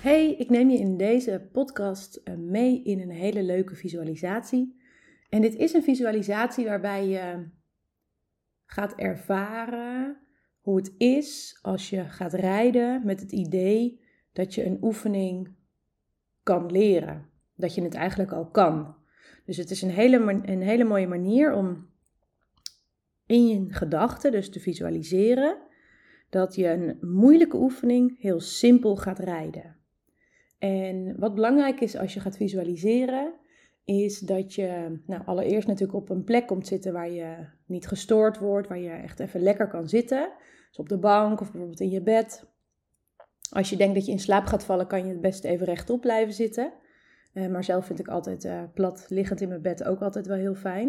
Hey, ik neem je in deze podcast eh, mee in een hele leuke visualisatie. En dit is een visualisatie waarbij je gaat ervaren hoe het is als je gaat rijden met het idee dat je een oefening kan leren. Dat je het eigenlijk al kan. Dus het is een hele, een hele mooie manier om in je gedachten dus te visualiseren dat je een moeilijke oefening heel simpel gaat rijden. En wat belangrijk is als je gaat visualiseren, is dat je nou, allereerst natuurlijk op een plek komt zitten waar je niet gestoord wordt, waar je echt even lekker kan zitten. Dus op de bank of bijvoorbeeld in je bed. Als je denkt dat je in slaap gaat vallen, kan je het best even rechtop blijven zitten. Uh, maar zelf vind ik altijd uh, plat liggend in mijn bed ook altijd wel heel fijn.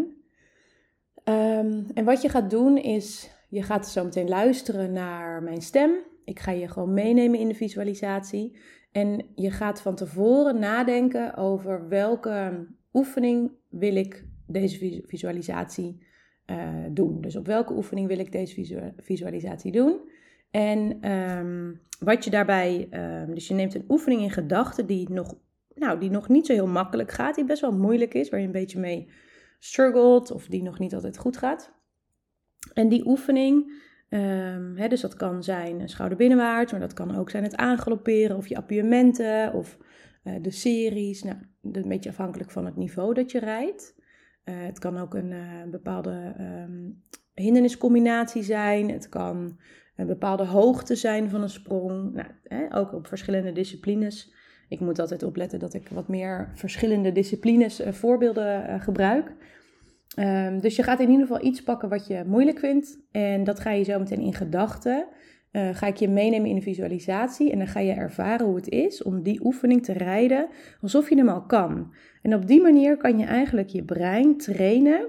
Um, en wat je gaat doen is, je gaat zo meteen luisteren naar mijn stem. Ik ga je gewoon meenemen in de visualisatie. En je gaat van tevoren nadenken over welke oefening wil ik deze visualisatie uh, doen. Dus op welke oefening wil ik deze visualisatie doen. En um, wat je daarbij, um, dus je neemt een oefening in gedachten die nog, nou, die nog niet zo heel makkelijk gaat, die best wel moeilijk is, waar je een beetje mee struggelt of die nog niet altijd goed gaat. En die oefening, hè, dus dat kan zijn een schouder binnenwaarts, maar dat kan ook zijn het aangalopperen of je appuiementen of uh, de series. Nou, een beetje afhankelijk van het niveau dat je rijdt. Uh, het kan ook een bepaalde um, hinderniscombinatie zijn. Het kan een bepaalde hoogte zijn van een sprong. Nou, ook op verschillende disciplines. Ik moet altijd opletten dat ik wat meer verschillende disciplines voorbeelden gebruik. Um, dus je gaat in ieder geval iets pakken wat je moeilijk vindt. En dat ga je zo meteen in gedachten. Uh, ga ik je meenemen in de visualisatie. En dan ga je ervaren hoe het is om die oefening te rijden alsof je hem al kan. En op die manier kan je eigenlijk je brein trainen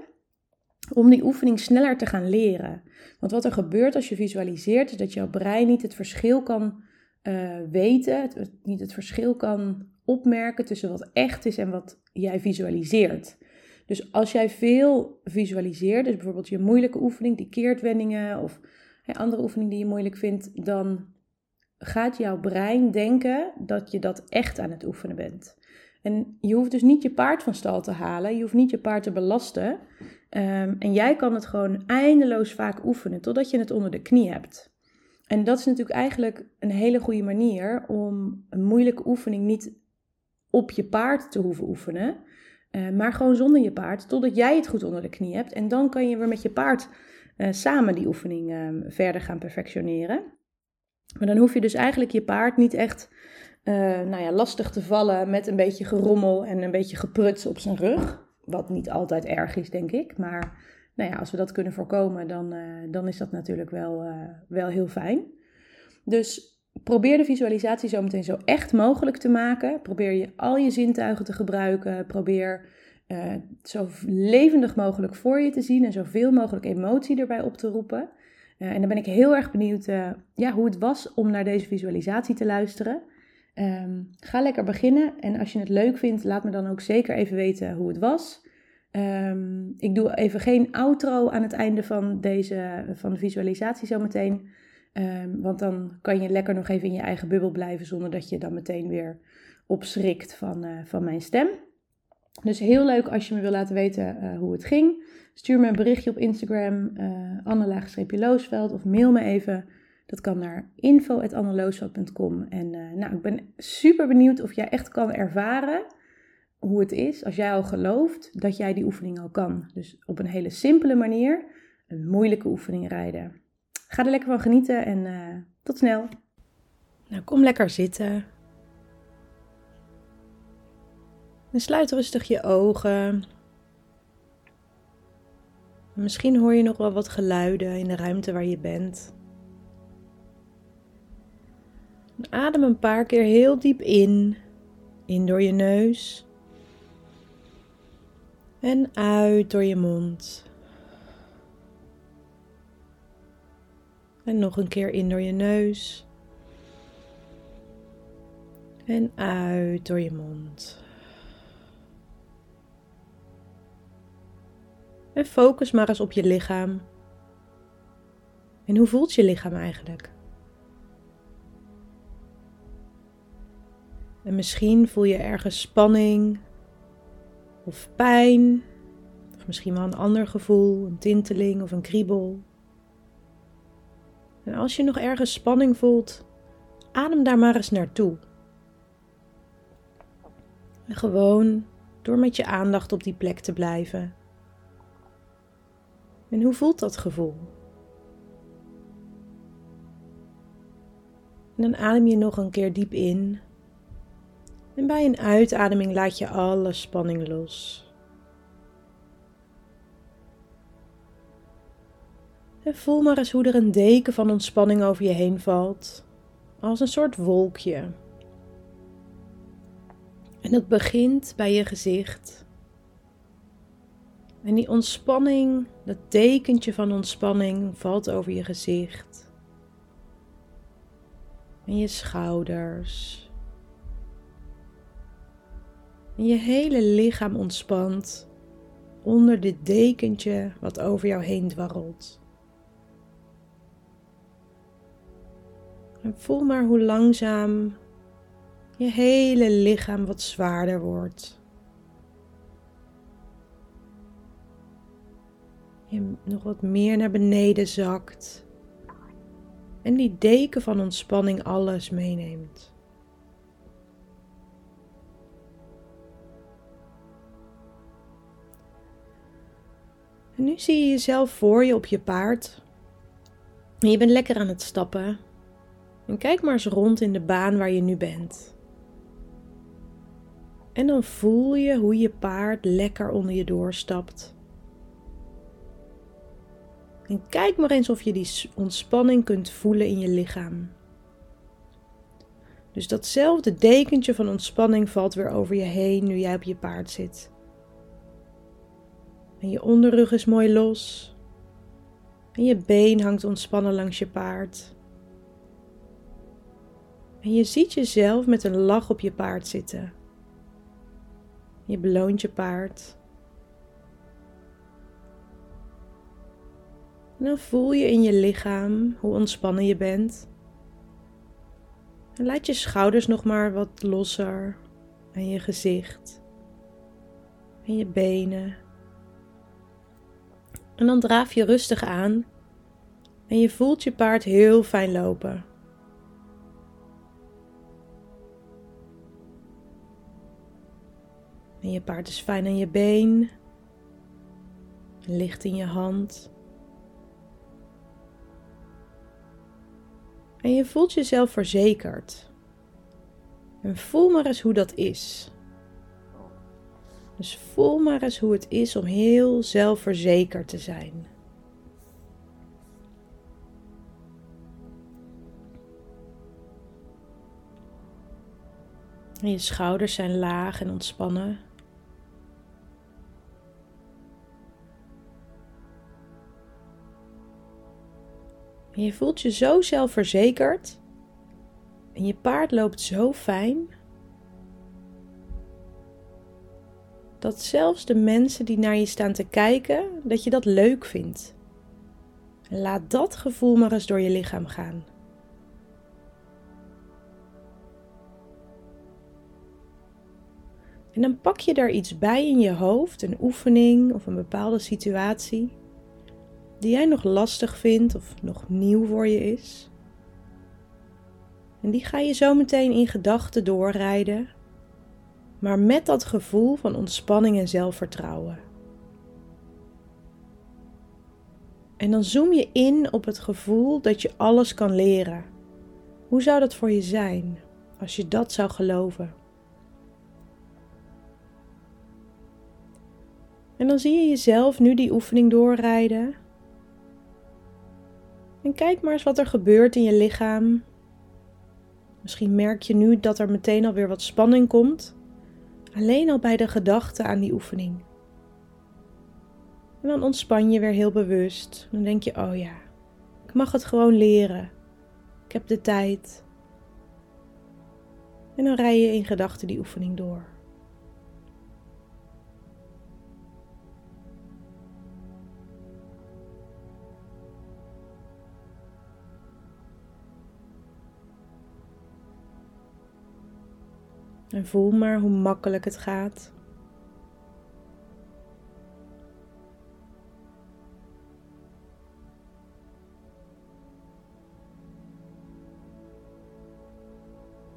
om die oefening sneller te gaan leren. Want wat er gebeurt als je visualiseert, is dat jouw brein niet het verschil kan uh, weten, niet het verschil kan opmerken tussen wat echt is en wat jij visualiseert. Dus als jij veel visualiseert, dus bijvoorbeeld je moeilijke oefening, die keertwendingen of hè, andere oefening die je moeilijk vindt, dan gaat jouw brein denken dat je dat echt aan het oefenen bent. En je hoeft dus niet je paard van stal te halen, je hoeft niet je paard te belasten. Um, en jij kan het gewoon eindeloos vaak oefenen totdat je het onder de knie hebt. En dat is natuurlijk eigenlijk een hele goede manier om een moeilijke oefening niet op je paard te hoeven oefenen, uh, maar gewoon zonder je paard, totdat jij het goed onder de knie hebt. En dan kan je weer met je paard uh, samen die oefening uh, verder gaan perfectioneren. Maar dan hoef je dus eigenlijk je paard niet echt nou ja, lastig te vallen met een beetje gerommel en een beetje gepruts op zijn rug. Wat niet altijd erg is, denk ik. Maar nou ja, als we dat kunnen voorkomen, dan, dan is dat natuurlijk wel, wel heel fijn. Dus probeer de visualisatie zo meteen zo echt mogelijk te maken. Probeer je al je zintuigen te gebruiken. Probeer uh, zo levendig mogelijk voor je te zien en zoveel mogelijk emotie erbij op te roepen. en dan ben ik heel erg benieuwd ja, hoe het was om naar deze visualisatie te luisteren. Um, ga lekker beginnen en als je het leuk vindt, laat me dan ook zeker even weten hoe het was. Um, ik doe even geen outro aan het einde van deze van de visualisatie zometeen. Um, want dan kan je lekker nog even in je eigen bubbel blijven zonder dat je dan meteen weer opschrikt van, uh, van mijn stem. Dus heel leuk als je me wil laten weten uh, hoe het ging. Stuur me een berichtje op Instagram, uh, Anne-Loosveld, of mail me even. Dat kan naar info.anneloosveld.com. En nou, ik ben super benieuwd of jij echt kan ervaren hoe het is als jij al gelooft dat jij die oefening al kan. Dus op een hele simpele manier een moeilijke oefening rijden. Ga er lekker van genieten en uh, tot snel. Nou, kom lekker zitten. En sluit rustig je ogen. Misschien hoor je nog wel wat geluiden in de ruimte waar je bent. Adem een paar keer heel diep in. In door je neus. En uit door je mond. En nog een keer in door je neus. En uit door je mond. En focus maar eens op je lichaam. En hoe voelt je lichaam eigenlijk? En misschien voel je ergens spanning of pijn, of misschien wel een ander gevoel, een tinteling of een kriebel. En als je nog ergens spanning voelt, adem daar maar eens naartoe. En gewoon door met je aandacht op die plek te blijven. En hoe voelt dat gevoel? En dan adem je nog een keer diep in. En bij een uitademing laat je alle spanning los. En voel maar eens hoe er een deken van ontspanning over je heen valt, als een soort wolkje. En dat begint bij je gezicht. En die ontspanning, dat dekentje van ontspanning valt over je gezicht. En je schouders. En je hele lichaam ontspant onder dit dekentje wat over jou heen dwarrelt. En voel maar hoe langzaam je hele lichaam wat zwaarder wordt. Je nog wat meer naar beneden zakt. En die deken van ontspanning alles meeneemt. En nu zie je jezelf voor je op je paard. En je bent lekker aan het stappen. En kijk maar eens rond in de baan waar je nu bent. En dan voel je hoe je paard lekker onder je doorstapt. En kijk maar eens of je die ontspanning kunt voelen in je lichaam. Dus datzelfde dekentje van ontspanning valt weer over je heen nu jij op je paard zit. En je onderrug is mooi los. En je been hangt ontspannen langs je paard. En je ziet jezelf met een lach op je paard zitten. Je beloont je paard. En dan voel je in je lichaam hoe ontspannen je bent. En laat je schouders nog maar wat losser. En je gezicht. En je benen. En dan draaf je rustig aan. En je voelt je paard heel fijn lopen. En je paard is fijn aan je been, ligt in je hand. En je voelt jezelf verzekerd. En voel maar eens hoe dat is. Dus voel maar eens hoe het is om heel zelfverzekerd te zijn. En je schouders zijn laag en ontspannen. Je voelt je zo zelfverzekerd. En je paard loopt zo fijn. Dat zelfs de mensen die naar je staan te kijken, dat je dat leuk vindt. En laat dat gevoel maar eens door je lichaam gaan. En dan pak je daar iets bij in je hoofd, een oefening of een bepaalde situatie die jij nog lastig vindt of nog nieuw voor je is. En die ga je zo meteen in gedachten doorrijden, maar met dat gevoel van ontspanning en zelfvertrouwen. En dan zoom je in op het gevoel dat je alles kan leren. Hoe zou dat voor je zijn als je dat zou geloven? En dan zie je jezelf nu die oefening doorrijden kijk maar eens wat er gebeurt in je lichaam Misschien merk je nu dat er meteen alweer wat spanning komt, alleen al bij de gedachte aan die oefening. En dan ontspan je weer heel bewust. Dan denk je: oh ja, ik mag het gewoon leren. Ik heb de tijd. En dan rij je in gedachten die oefening door. En voel maar hoe makkelijk het gaat.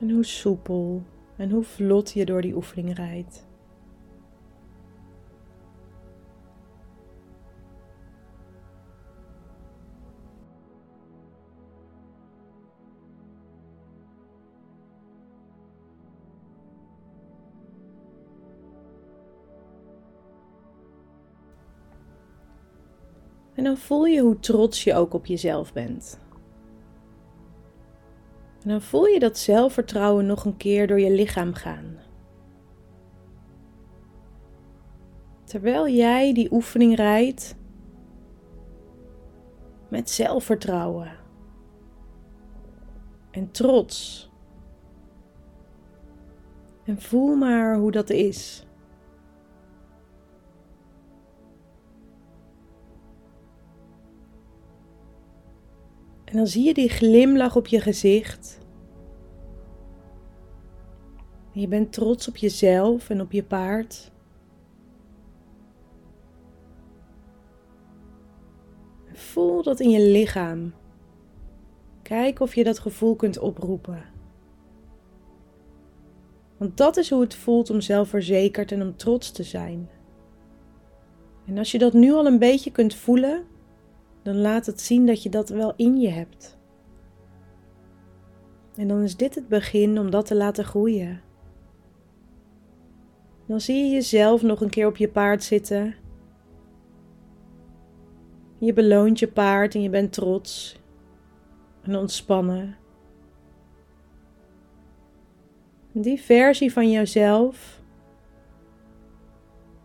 En hoe soepel en hoe vlot je door die oefening rijdt. En dan voel je hoe trots je ook op jezelf bent. En dan voel je dat zelfvertrouwen nog een keer door je lichaam gaan. Terwijl jij die oefening rijdt met zelfvertrouwen en trots. En voel maar hoe dat is. En dan zie je die glimlach op je gezicht. je bent trots op jezelf en op je paard. Voel dat in je lichaam. Kijk of je dat gevoel kunt oproepen. Want dat is hoe het voelt om zelfverzekerd en om trots te zijn. En als je dat nu al een beetje kunt voelen, dan laat het zien dat je dat wel in je hebt. En dan is dit het begin om dat te laten groeien. Dan zie je jezelf nog een keer op je paard zitten. Je beloont je paard en je bent trots en ontspannen. Die versie van jezelf,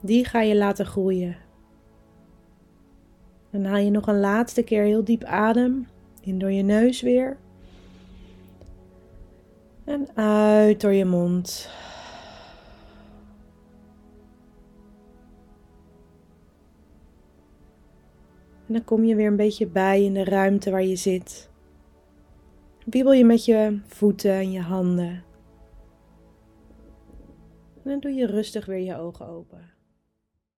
die ga je laten groeien. Dan haal je nog een laatste keer heel diep adem. In door je neus weer. En uit door je mond. En dan kom je weer een beetje bij in de ruimte waar je zit. Wiebel je met je voeten en je handen. En dan doe je rustig weer je ogen open.